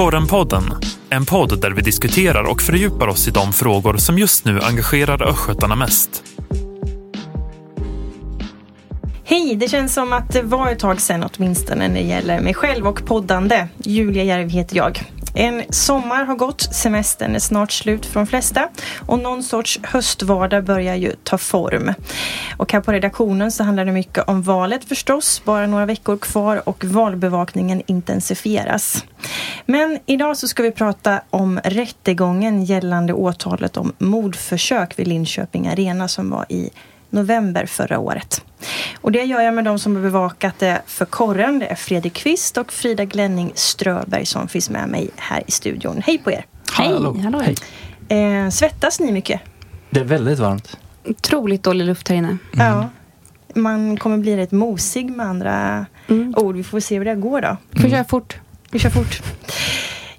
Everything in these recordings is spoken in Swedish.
Korrenpodden, en podd där vi diskuterar och fördjupar oss i de frågor som just nu engagerar östgötarna mest. Hej, det känns som att det var ett tag sedan åtminstone när det gäller mig själv och poddande. Julia Järv heter jag. En sommar har gått, semestern är snart slut för de flesta och någon sorts höstvardag börjar ju ta form. Och här på redaktionen så handlar det mycket om valet förstås, bara några veckor kvar och valbevakningen intensifieras. Men idag så ska vi prata om rättegången gällande åtalet om mordförsök vid Linköping Arena som var i november förra året. Och det gör jag med de som har bevakat det för korren. Det är Fredrik Kvist och Frida Glenning Ströberg som finns med mig här i studion. Hej på er! Hej! Hallå. Hej. Eh, svettas ni mycket? Det är väldigt varmt. Otroligt dålig luft här inne. Mm. Ja. Man kommer bli rätt mosig med andra mm. ord. Vi får se hur det går då. Vi får köra fort. Vi kör fort.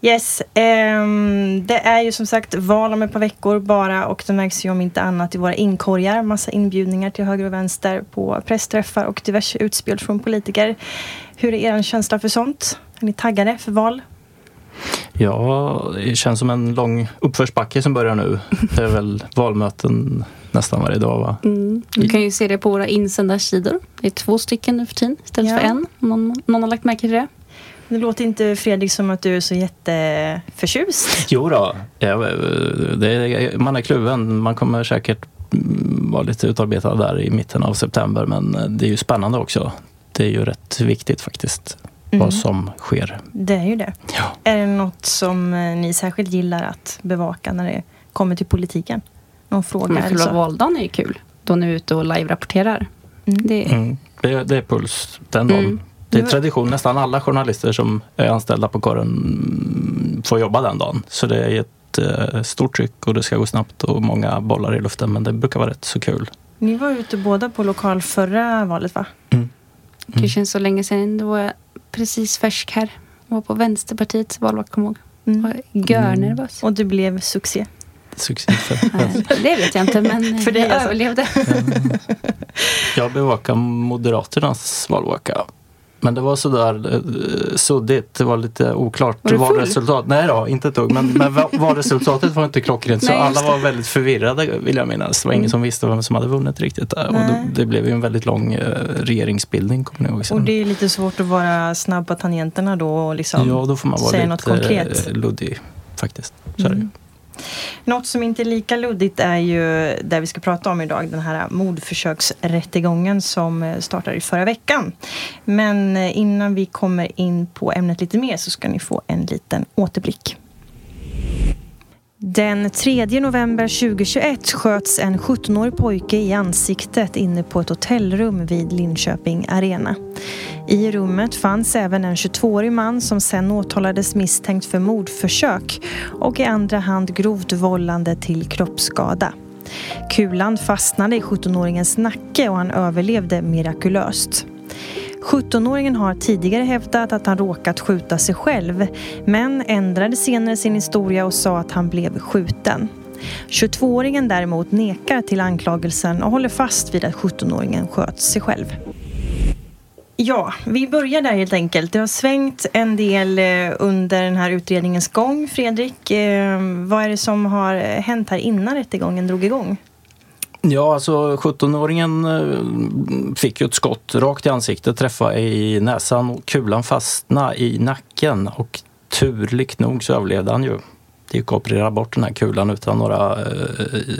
Yes, um, det är ju som sagt val om ett par veckor bara och det märks ju om inte annat i våra inkorgar. Massa inbjudningar till höger och vänster på pressträffar och diverse utspel från politiker. Hur är er känsla för sånt? Är ni taggade för val? Ja, det känns som en lång uppförsbacke som börjar nu. Det är väl valmöten nästan varje dag va? Mm. Du kan ju se det på våra insändarsidor. Det är två stycken nu för tiden istället ja. för en. Någon, någon har lagt märke till det? Det låter inte Fredrik som att du är så jätteförtjust. Jo då, ja, det, man är kluven. Man kommer säkert vara lite utarbetad där i mitten av september men det är ju spännande också. Det är ju rätt viktigt faktiskt mm. vad som sker. Det är ju det. Ja. Är det något som eh, ni särskilt gillar att bevaka när det kommer till politiken? Någon fråga men eller så? valdagen är ju kul. Då ni är ute och live-rapporterar. Mm. Det... Mm. Det, det, är puls den dagen. Mm. Det är tradition. Nästan alla journalister som är anställda på kåren får jobba den dagen. Så det är ett eh, stort tryck och det ska gå snabbt och många bollar i luften. Men det brukar vara rätt så kul. Ni var ute båda på lokal förra valet va? Mm. Mm. Det känns så länge sedan. Då var jag precis färsk här. Jag var på Vänsterpartiets valvakt, kom ihåg. Mm. Var görnervös. Och du blev succé? Succé för Det vet jag inte, men för jag överlevde. jag bevakar Moderaternas valvaka men det var sådär eh, suddigt. Det var lite oklart. Var full? resultat. Nej då, inte ett dugg. Men, men valresultatet var inte klockrent. Så alla var väldigt förvirrade vill jag minnas. Det var ingen mm. som visste vem som hade vunnit riktigt. Och det, det, blev ju en väldigt lång eh, regeringsbildning. Kommer ni ihåg Och det är lite svårt att vara snabb på tangenterna då och liksom ja, då får man vara säga lite något konkret. luddig faktiskt. Så mm. Något som inte är lika luddigt är ju det vi ska prata om idag, den här mordförsöksrättegången som eh, startade i förra veckan. Men eh, innan vi kommer in på ämnet lite mer så ska ni få en liten återblick. Den 3 november 2021 sköts en 17-årig pojke i ansiktet inne på ett hotellrum vid Linköping Arena. I rummet fanns även en 22-årig man som sen åtalades misstänkt för mordförsök och i andra hand grovt vållande till kroppsskada. Kulan fastnade i 17-åringens nacke och han överlevde mirakulöst. 17-åringen har tidigare hävdat att han råkat skjuta sig själv men ändrade senare sin historia och sa att han blev skjuten. 22-åringen däremot nekar till anklagelsen och håller fast vid att 17-åringen sköt sig själv. Ja, vi börjar där helt enkelt. Det har svängt en del eh, under den här utredningens gång. Fredrik, eh, vad är det som har eh, hänt här innan rättegången drog igång? Ja, alltså 17-åringen eh, fick ju ett skott rakt i ansiktet, träffa i näsan och kulan fastnade i nacken och turligt nog så överlevde han ju. Det gick att operera bort den här kulan utan några eh,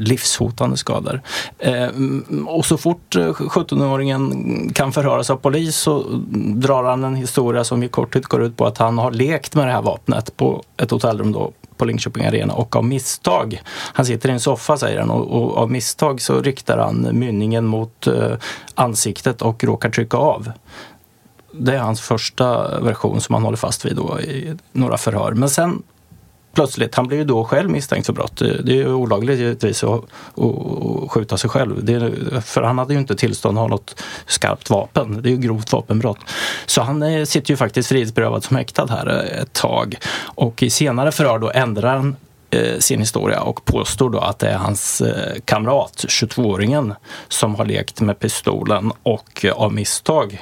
livshotande skador. Eh, och så fort 17-åringen kan förhöras av polis så drar han en historia som i korthet går ut på att han har lekt med det här vapnet på ett hotellrum då på Linköping Arena och av misstag, han sitter i en soffa säger han och, och av misstag så riktar han mynningen mot eh, ansiktet och råkar trycka av. Det är hans första version som han håller fast vid då i några förhör. Men sen plötsligt, han blir ju då själv misstänkt för brott. Det är ju olagligt givetvis att, att skjuta sig själv. Är, för han hade ju inte tillstånd att ha något skarpt vapen. Det är ju grovt vapenbrott. Så han eh, sitter ju faktiskt frihetsberövad som häktad här eh, ett tag. Och i senare förhör då ändrar han eh, sin historia och påstår då att det är hans kamrat, 22-åringen, som har lekt med pistolen och av misstag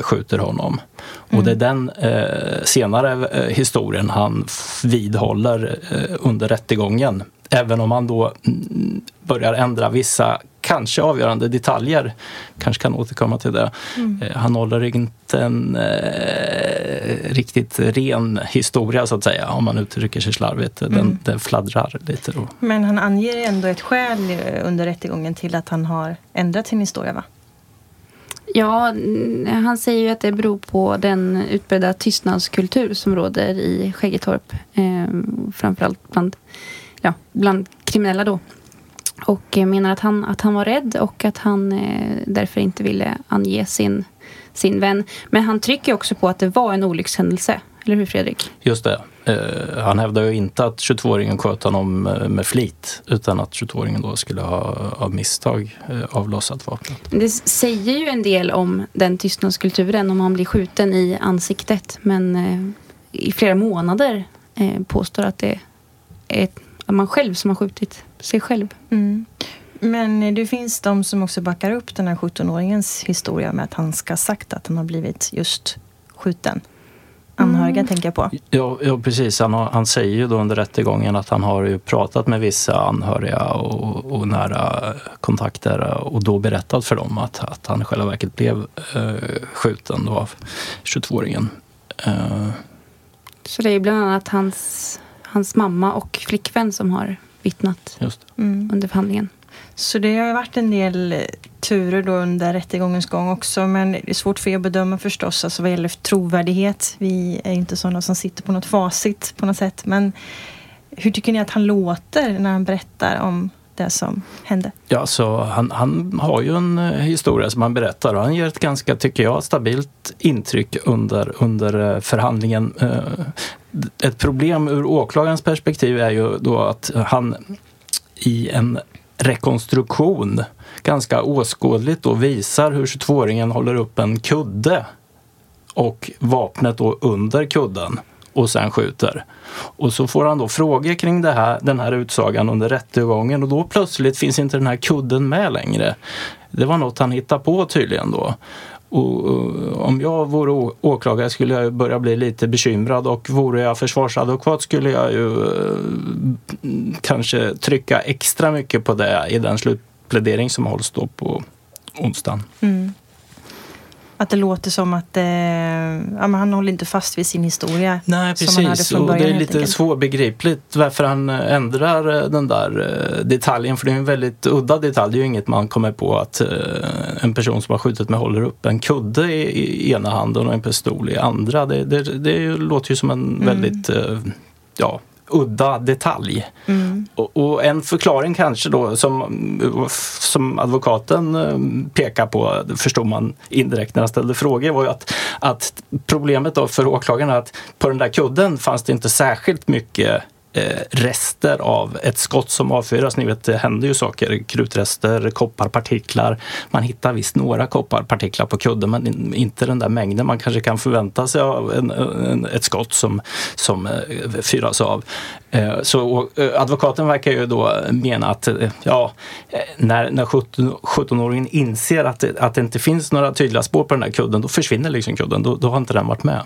skjuter honom. Mm. Och det är den eh, senare eh, historien han vidhåller eh, under rättegången. Även om han då mm, börjar ändra vissa kanske avgörande detaljer. Kanske kan återkomma till det. Mm. Eh, han håller inte en eh, riktigt ren historia så att säga om man uttrycker sig slarvigt. Den, mm. den fladdrar lite. Då. Men han anger ändå ett skäl eh, under rättegången till att han har ändrat sin historia va? Ja, han säger ju att det beror på den utbredda tystnadskultur som råder i Skäggetorp. Eh, framförallt bland, ja, bland kriminella då. Och menar att han, att han var rädd och att han eh, därför inte ville ange sin, sin vän. Men han trycker också på att det var en olyckshändelse. Eller hur Fredrik? Just det. Eh, han hävdar ju inte att 22-åringen sköt honom eh, med flit utan att 22-åringen då skulle ha av misstag eh, avlossat vapnet. Det säger ju en del om den tystnadskulturen om han blir skjuten i ansiktet men eh, i flera månader påstår att det är man själv som har skjutit sig själv. Mm. Men det finns de som också backar upp den här 17-åringens historia med att han ska ha sagt att han har blivit just skjuten. Anhöriga mm. tänker jag på. Ja, ja precis. Han, har, han, säger ju då under rättegången att han har ju pratat med vissa anhöriga och, och nära kontakter och då berättat för dem att, att han i själva verket blev eh, skjuten då av 22-åringen. Eh. Så det är bland annat hans hans mamma och flickvän som har vittnat mm. under förhandlingen. Så det har varit en del turer då under rättegångens gång också men det är svårt för er att bedöma förstås alltså vad gäller trovärdighet. Vi är inte sådana som sitter på något facit på något sätt men hur tycker ni att han låter när han berättar om det som hände? Ja, så han, han har ju en eh, historia som han berättar och han ger ett ganska, tycker jag, stabilt intryck under, under eh, förhandlingen. Eh, ett problem ur åklagarens perspektiv är ju då att han i en rekonstruktion ganska åskådligt då visar hur 22-åringen håller upp en kudde och vapnet då under kudden och sen skjuter. Och så får han då frågor kring det här, den här utsagan under rättegången och då plötsligt finns inte den här kudden med längre. Det var något han hittade på tydligen då. Och, om jag vore åklagare skulle jag börja bli lite bekymrad och vore jag försvarsadvokat skulle jag ju eh, kanske trycka extra mycket på det i den slutplädering som hålls då på onsdagen. Mm. Att det låter som att eh, ja, men han håller inte fast vid sin historia. Nej, precis. och det är lite svårbegripligt varför han eh, ändrar eh, den där eh, detaljen. För det är en väldigt udda detalj. Det är ju inget man kommer på att eh, en person som har skjutit med håller upp en kudde i, i ena handen och en pistol i andra. Det, det, det låter ju som en mm. väldigt eh, ja, udda detalj. Mm. Och, och, en förklaring kanske då som, som advokaten eh, pekar på, förstod man indirekt när han ställde frågor, var ju att, att problemet då för åklagaren är att på den där kudden fanns det inte särskilt mycket rester av ett skott som avfyras. Ni vet, det händer ju saker. Krutrester, kopparpartiklar. Man hittar visst några kopparpartiklar på kudden men inte den där mängden man kanske kan förvänta sig av en, en, ett skott som, som eh, fyras av. Eh, så advokaten verkar ju då mena att ja, när, när 17-åringen inser att det, att det inte finns några tydliga spår på den här kudden, då försvinner liksom kudden. Då, då har inte den varit med.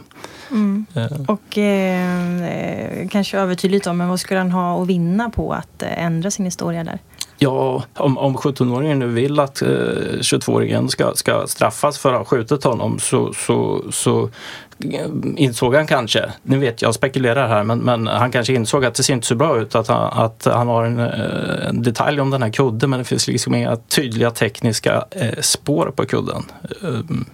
Mm. Och eh, kanske övertydligt om, men vad skulle han ha att vinna på att eh, ändra sin historia där? Ja, om, om 17-åringen nu vill att eh, 22-åringen ska, ska straffas för att ha skjutit honom så, så, så eh, insåg han kanske, nu vet jag spekulerar här, men, men han kanske insåg att det ser inte så bra ut att han, att han har en, eh, en detalj om den här kudden men det finns liksom inga tydliga tekniska eh, spår på kudden. Ehm,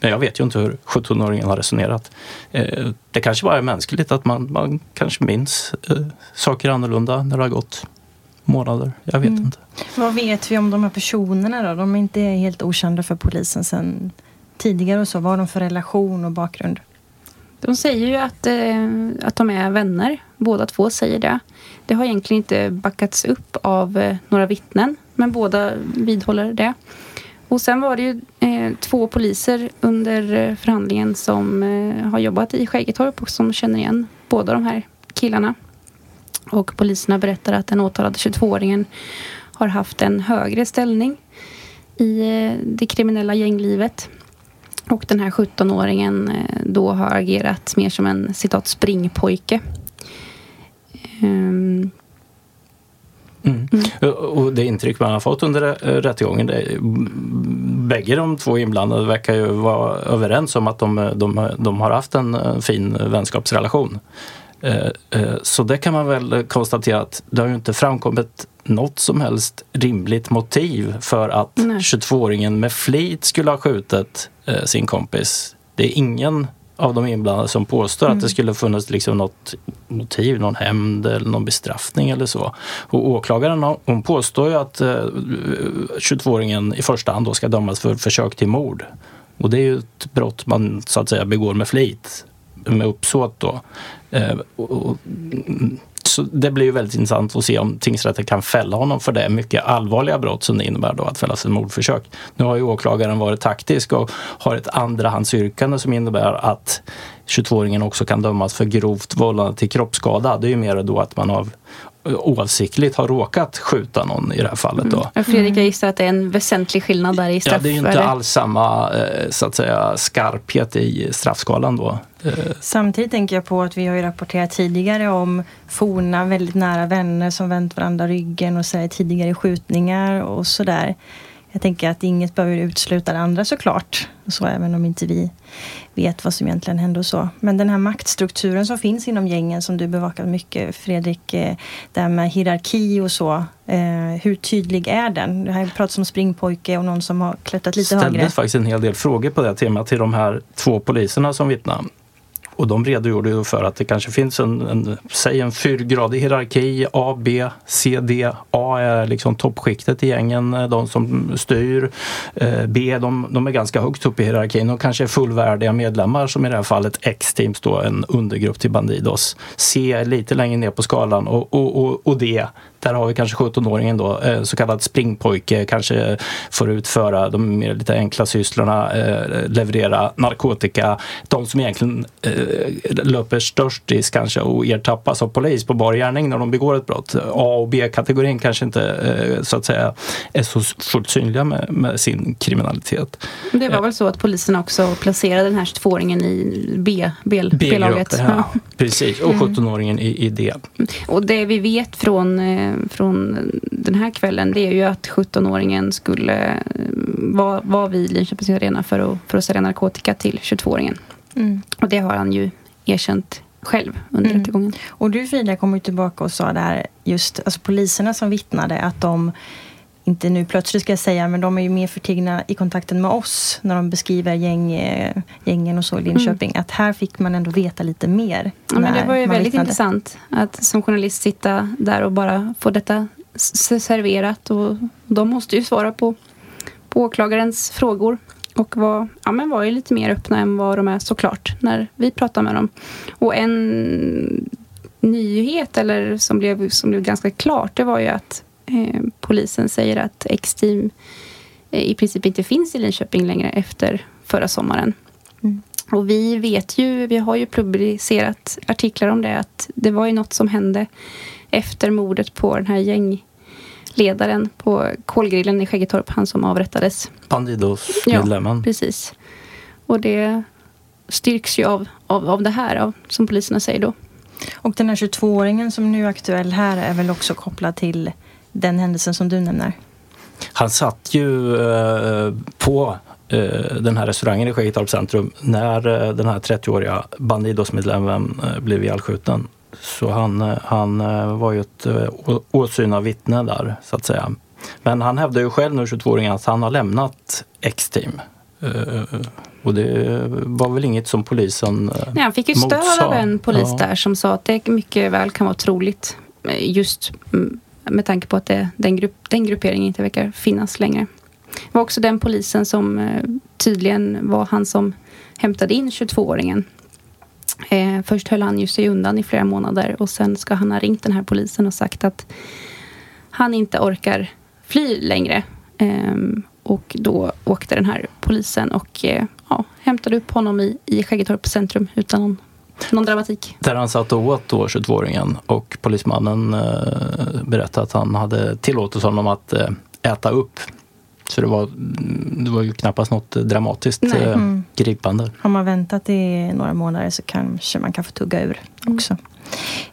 men jag vet ju inte hur 17-åringen har resonerat. Eh, det kanske bara är mänskligt att man, man kanske minns eh, saker annorlunda när det har gått månader. Jag vet mm. inte. Vad vet vi om de här personerna då? De är inte helt okända för polisen sedan tidigare och så. Vad har de för relation och bakgrund? De säger ju att, eh, att de är vänner. Båda två säger det. Det har egentligen inte backats upp av några vittnen. Men båda vidhåller det. Och sen var det ju eh, två poliser under eh, förhandlingen som eh, har jobbat i Skäggetorp och som känner igen båda de här killarna. Och poliserna berättar att den åtalade 22-åringen har haft en högre ställning i eh, det kriminella gänglivet. Och den här 17-åringen eh, då har agerat mer som en citat springpojke. Um, Mm. Mm. Och det intryck man har fått under eh, rättegången, det, bägge de två inblandade verkar ju vara överens om att de, de, de har haft en fin vänskapsrelation. Eh, eh, så det kan man väl konstatera att det har ju inte framkommit något som helst rimligt motiv för att 22-åringen med flit skulle ha skjutit sin kompis. Det är ingen av de inblandade som påstår mm. att det mm. skulle funnits liksom något motiv, någon hämnd eller någon bestraffning eller så. Och åklagaren hon påstår ju att eh, 22-åringen i första hand då ska dömas för försök till mord. Och det är ju ett brott man så att säga begår med flit, med uppsåt då. Eh, och, och, så det blir ju väldigt intressant att se om tingsrätten kan fälla honom för det mycket allvarliga brott som det innebär då att fällas för mordförsök. Nu har ju åklagaren varit taktisk och har ett andrahandsyrkande som innebär att 22-åringen också kan dömas för grovt vållande till kroppsskada. Det är ju mer då att man av oavsiktligt har råkat skjuta någon i det här fallet. Då. Mm. Fredrik, jag gissar att det är en väsentlig skillnad där i straff? Ja, det är ju inte alls samma eh, så att säga, skarphet i straffskalan då. Eh. Samtidigt tänker jag på att vi har ju rapporterat tidigare om forna, väldigt nära vänner som vänt varandra ryggen och säger tidigare skjutningar och sådär. Jag tänker att inget behöver utesluta det andra såklart. Så även om inte vi vet vad som egentligen hände och så. Men den här maktstrukturen som finns inom gängen som du bevakat mycket Fredrik, eh, det här med hierarki och så. Eh, hur tydlig är den? Det har pratats om springpojke och någon som har klättrat lite Ställdes högre. ställdes faktiskt en hel del frågor på det temat till de här två poliserna som vittnade. Och de redogjorde ju för att det kanske finns en, en, säg en fyrgradig hierarki. A, B, C, D. A är liksom toppskiktet i gängen, eh, de som styr. Eh, B, de, de, är ganska högt upp i hierarkin och kanske är fullvärdiga medlemmar som i det här fallet X-Teams då, en undergrupp till Bandidos. C är lite längre ner på skalan och, och, och, och D där har vi kanske 17-åringen då, eh, så kallad springpojke, kanske får utföra de mer lite enkla sysslorna, eh, leverera narkotika. De som egentligen eh, löper störst risk kanske att ertappas av polis på bar gärning när de begår ett brott. A och B-kategorin kanske inte så att säga är så fullt synliga med, med sin kriminalitet. Det var väl så att polisen också placerade den här 22-åringen i B-laget? B ja. Precis, och 17-åringen mm. i, i D. Och det vi vet från från den här kvällen det är ju att 17-åringen skulle eh, vara, vara vid Linköpings arena för att, för att sälja narkotika till 22-åringen. Mm. Och det har han ju erkänt själv under mm. rättegången. Och du Frida kom ju tillbaka och sa det här just alltså poliserna som vittnade att de inte nu plötsligt ska jag säga, men de är ju mer förtigna i kontakten med oss när de beskriver gäng, eh, gängen och så i Linköping. Mm. Att här fick man ändå veta lite mer. Ja, men det var ju väldigt vittnade. intressant att som journalist sitta där och bara få detta serverat. Och de måste ju svara på, på åklagarens frågor. Och var, ja, men var ju lite mer öppna än vad de är såklart när vi pratar med dem. Och en nyhet eller som blev, som blev ganska klart det var ju att Eh, polisen säger att X-team eh, i princip inte finns i Linköping längre efter förra sommaren. Mm. Och vi vet ju, vi har ju publicerat artiklar om det, att det var ju något som hände efter mordet på den här gängledaren på kolgrillen i Skäggetorp, han som avrättades. Bandidos-medlemmen. Ja, precis. Och det styrks ju av, av, av det här, av, som poliserna säger då. Och den här 22-åringen som nu är aktuell här är väl också kopplad till den händelsen som du nämner? Han satt ju eh, på eh, den här restaurangen i Skäggetorps centrum när eh, den här 30-åriga Bandidos-medlemmen blev ihjälskjuten. Så han, han var ju ett åsyna vittne där, så att säga. Men han hävdar ju själv nu, 22-åringen, att han har lämnat X-team. Och det var väl inget som polisen Nej, Han fick ju stöd av en polis ja. där som sa att det mycket väl kan vara troligt just mm, med tanke på att det, den, grupp, den grupperingen inte verkar finnas längre. Det var också den polisen som eh, tydligen var han som hämtade in 22-åringen. Eh, först höll han ju sig undan i flera månader och sen ska han ha ringt den här polisen och sagt att han inte orkar fly längre. Eh, och då åkte den här polisen och eh, ja, hämtade upp honom i, i Skäggetorp centrum utan någon någon dramatik. Där han satt och åt då, 22-åringen och polismannen eh, berättade att han hade tillåtit honom att eh, äta upp Så det var, det var ju knappast något dramatiskt Nej. eh, Mm. gripande. Har man väntat i några månader så kanske man kan få tugga ur också. Eh,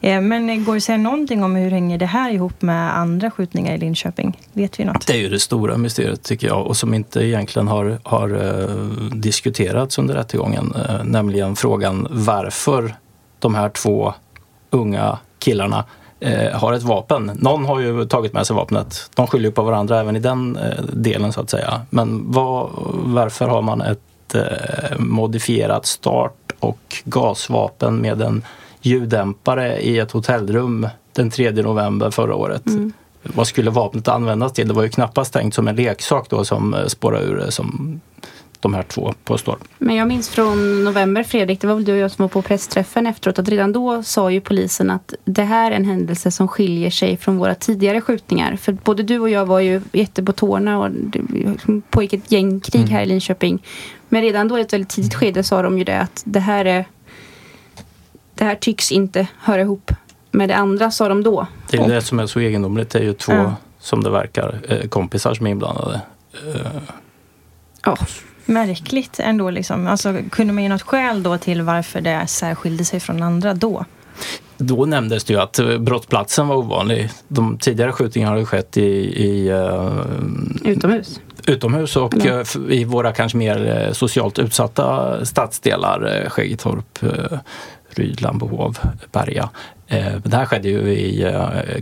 Eh, men går det att säga någonting om hur hänger det här ihop med andra skjutningar i Linköping? Vet vi något? Det är ju det stora mysteriet tycker jag och som inte egentligen har, har eh, diskuterats under rättegången. Eh, nämligen frågan varför de här två unga killarna har ett vapen. Någon har ju tagit med sig vapnet. De skyller ju på varandra även i den delen så att säga. Men vad, varför har man ett modifierat start och gasvapen med en ljuddämpare i ett hotellrum den 3 november förra året? Mm. Vad skulle vapnet användas till? Det var ju knappast tänkt som en leksak då som eh, spårade ur det som de här två påstår. Men jag minns från november, Fredrik, det var väl du och jag som var på pressträffen efteråt, att redan då sa ju polisen att det här är en händelse som skiljer sig från våra tidigare skjutningar. För både du och jag var ju jätte på tårna och det pågick ett gängkrig Mm. här i Linköping. Men redan då i ett väldigt tidigt skede sa de ju det att det här är det här tycks inte höra ihop med det andra, sa de då. Det är det som är så egendomligt. Det är ju två, Ja. som det verkar, eh, kompisar som är inblandade. Eh, Ja, Märkligt ändå. Liksom. Alltså, kunde man ge något skäl då till varför det särskilde sig från andra då? Då nämndes det ju att eh, brottsplatsen var ovanlig. De tidigare skjutningarna har ju skett i, i eh, utomhus. Utomhus och f- i våra kanske mer eh, socialt utsatta stadsdelar. eh, Skäggetorp, eh, Ryd, Lambohov, Berga. Det här skedde ju i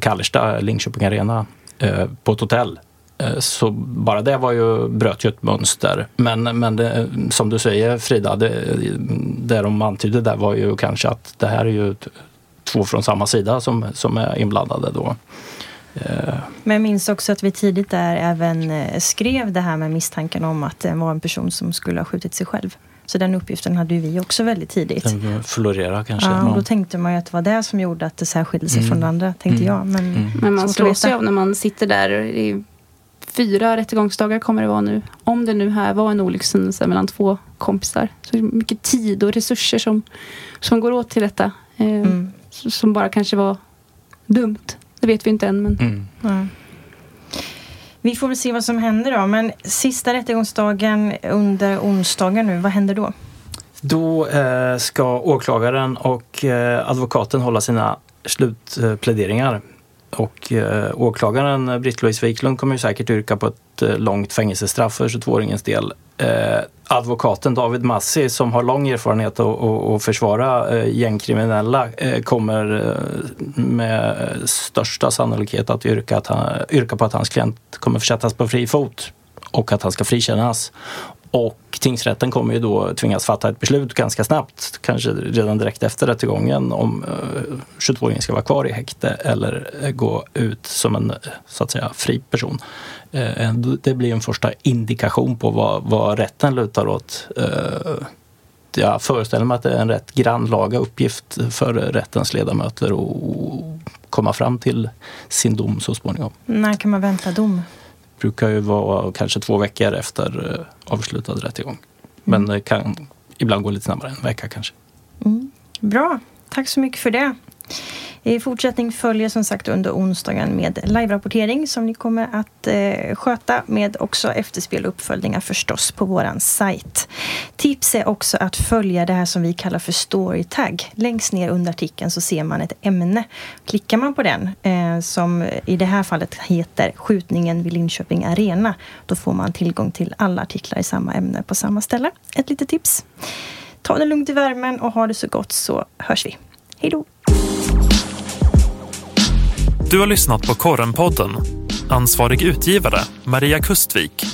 Kallersta, Linköping Arena, på ett hotell. Så bara det var ju, bröt ju ett mönster. Men, men det, som du säger Frida, det, det de antydde där var ju kanske att det här är ju två från samma sida som, som är inblandade då. Eh, Men jag minns också att vi tidigt där även eh, skrev det här med misstanken om att det var en person som skulle ha skjutit sig själv. Så den uppgiften hade ju vi också väldigt tidigt. Den florerar kanske. Ja, och då tänkte man ju att det var det som gjorde att det särskilde sig Mm. från det andra, tänkte Mm. jag. Men, Mm. Men man slås ju veta. av när man sitter där. I fyra rättegångsdagar kommer det vara nu. Om det nu här var en olyckshändelse mellan två kompisar. Så mycket tid och resurser som, som går åt till detta. Eh, mm, Som bara kanske var dumt. Det vet vi inte än. Men Mm. ja. Vi får väl se vad som händer då. Men sista rättegångsdagen under onsdagen nu, vad händer då? Då eh, ska åklagaren och eh, advokaten hålla sina slutpläderingar. Och eh, åklagaren eh, Britt-Louise Wiklund kommer ju säkert yrka på ett eh, långt fängelsestraff för 22-åringens del. Advokaten David Massi som har lång erfarenhet av att försvara eh, gängkriminella eh, kommer eh, med största sannolikhet att yrka, att han, yrka på att hans klient kommer försättas på fri fot och att han ska frikännas. Och tingsrätten kommer ju då tvingas fatta ett beslut ganska snabbt, kanske redan direkt efter rättegången om eh, 22-åringen ska vara kvar i häkte eller eh, gå ut som en eh, så att säga fri person. Det blir en första indikation på vad, vad rätten lutar åt. Jag föreställer mig att det är en rätt grannlaga uppgift för rättens ledamöter att komma fram till sin dom så småningom När kan man vänta dom? Brukar ju vara kanske två veckor efter eh, avslutad rättegång. Men det kan ibland gå lite snabbare, en vecka kanske. Mm. Bra, tack så mycket för det. I fortsättning följer som sagt under onsdagen med live-rapportering som ni kommer att eh, sköta med också efterspel och uppföljningar förstås på våran sajt. Tips är också att följa det här som vi kallar för storytag. Längst ner under artikeln så ser man ett ämne. Klickar man på den, eh, som i det här fallet heter Skjutningen vid Linköping Arena, då får man tillgång till alla artiklar i samma ämne på samma ställe. Ett litet tips. Ta det lugnt i värmen och ha det så gott så hörs vi. Hej då! Du har lyssnat på Korrenpodden. Ansvarig utgivare Maria Kustvik.